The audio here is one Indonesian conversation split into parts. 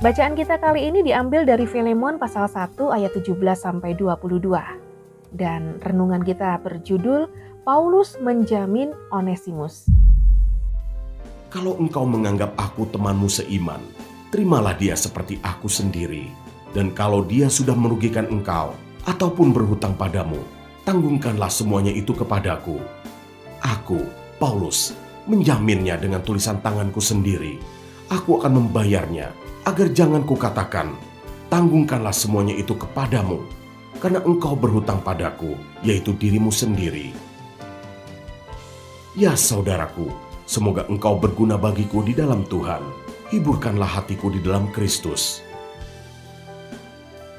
Bacaan kita kali ini diambil dari Filemon pasal 1 ayat 17 sampai 22. Dan renungan kita berjudul Paulus menjamin Onesimus. Kalau engkau menganggap aku temanmu seiman, terimalah dia seperti aku sendiri. Dan kalau dia sudah merugikan engkau ataupun berhutang padamu, tanggungkanlah semuanya itu kepadaku. Aku, Paulus, menjaminnya dengan tulisan tanganku sendiri. Aku akan membayarnya agar jangan kukatakan, tanggungkanlah semuanya itu kepadamu, karena engkau berhutang padaku, yaitu dirimu sendiri. Ya saudaraku, semoga engkau berguna bagiku di dalam Tuhan. Hiburkanlah hatiku di dalam Kristus.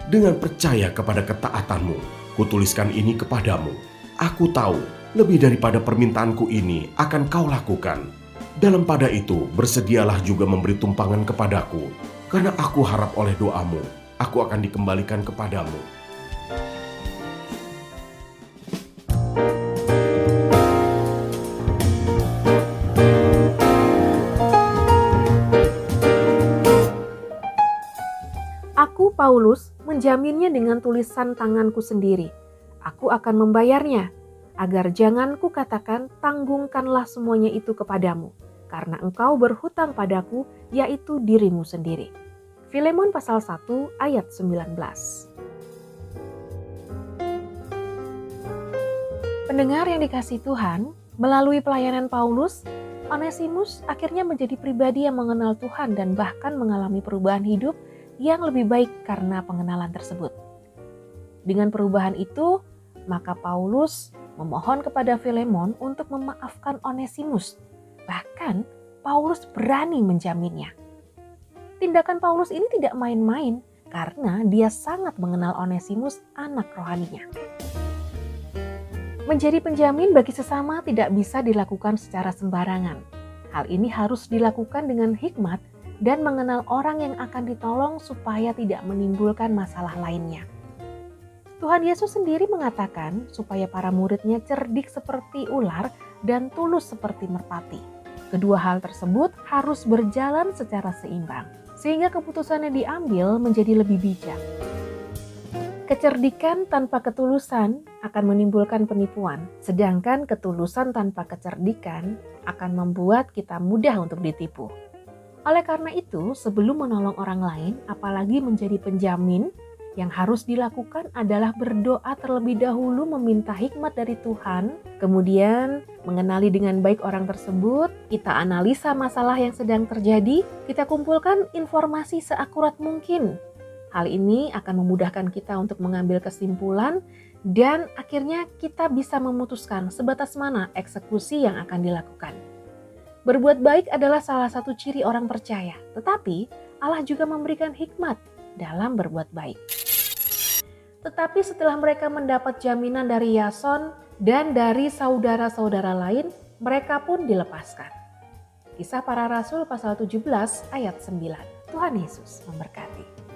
Dengan percaya kepada ketaatanmu, kutuliskan ini kepadamu. Aku tahu, lebih daripada permintaanku ini akan kau lakukan. Dalam pada itu, bersedialah juga memberi tumpangan kepadaku, karena aku harap oleh doamu, aku akan dikembalikan kepadamu. Aku, Paulus, menjaminnya dengan tulisan tanganku sendiri. Aku akan membayarnya, agar jangan kukatakan tanggungkanlah semuanya itu kepadamu, karena engkau berhutang padaku, yaitu dirimu sendiri. Filemon pasal 1 ayat 19. Pendengar yang dikasih Tuhan, melalui pelayanan Paulus, Onesimus akhirnya menjadi pribadi yang mengenal Tuhan dan bahkan mengalami perubahan hidup yang lebih baik karena pengenalan tersebut. Dengan perubahan itu, maka Paulus memohon kepada Filemon untuk memaafkan Onesimus. Bahkan Paulus berani menjaminnya. Tindakan Paulus ini tidak main-main karena dia sangat mengenal Onesimus, anak rohaninya. Menjadi penjamin bagi sesama tidak bisa dilakukan secara sembarangan. Hal ini harus dilakukan dengan hikmat dan mengenal orang yang akan ditolong supaya tidak menimbulkan masalah lainnya. Tuhan Yesus sendiri mengatakan supaya para muridnya cerdik seperti ular dan tulus seperti merpati. Kedua hal tersebut harus berjalan secara seimbang sehingga keputusan yang diambil menjadi lebih bijak. Kecerdikan tanpa ketulusan akan menimbulkan penipuan, sedangkan ketulusan tanpa kecerdikan akan membuat kita mudah untuk ditipu. Oleh karena itu, sebelum menolong orang lain, apalagi menjadi penjamin, yang harus dilakukan adalah berdoa terlebih dahulu meminta hikmat dari Tuhan, kemudian mengenali dengan baik orang tersebut, kita analisa masalah yang sedang terjadi, kita kumpulkan informasi seakurat mungkin. Hal ini akan memudahkan kita untuk mengambil kesimpulan dan akhirnya kita bisa memutuskan sebatas mana eksekusi yang akan dilakukan. Berbuat baik adalah salah satu ciri orang percaya, tetapi Allah juga memberikan hikmat dalam berbuat baik. Tetapi setelah mereka mendapat jaminan dari Yason dan dari saudara-saudara lain, mereka pun dilepaskan. Kisah para Rasul pasal 17 ayat 9. Tuhan Yesus memberkati.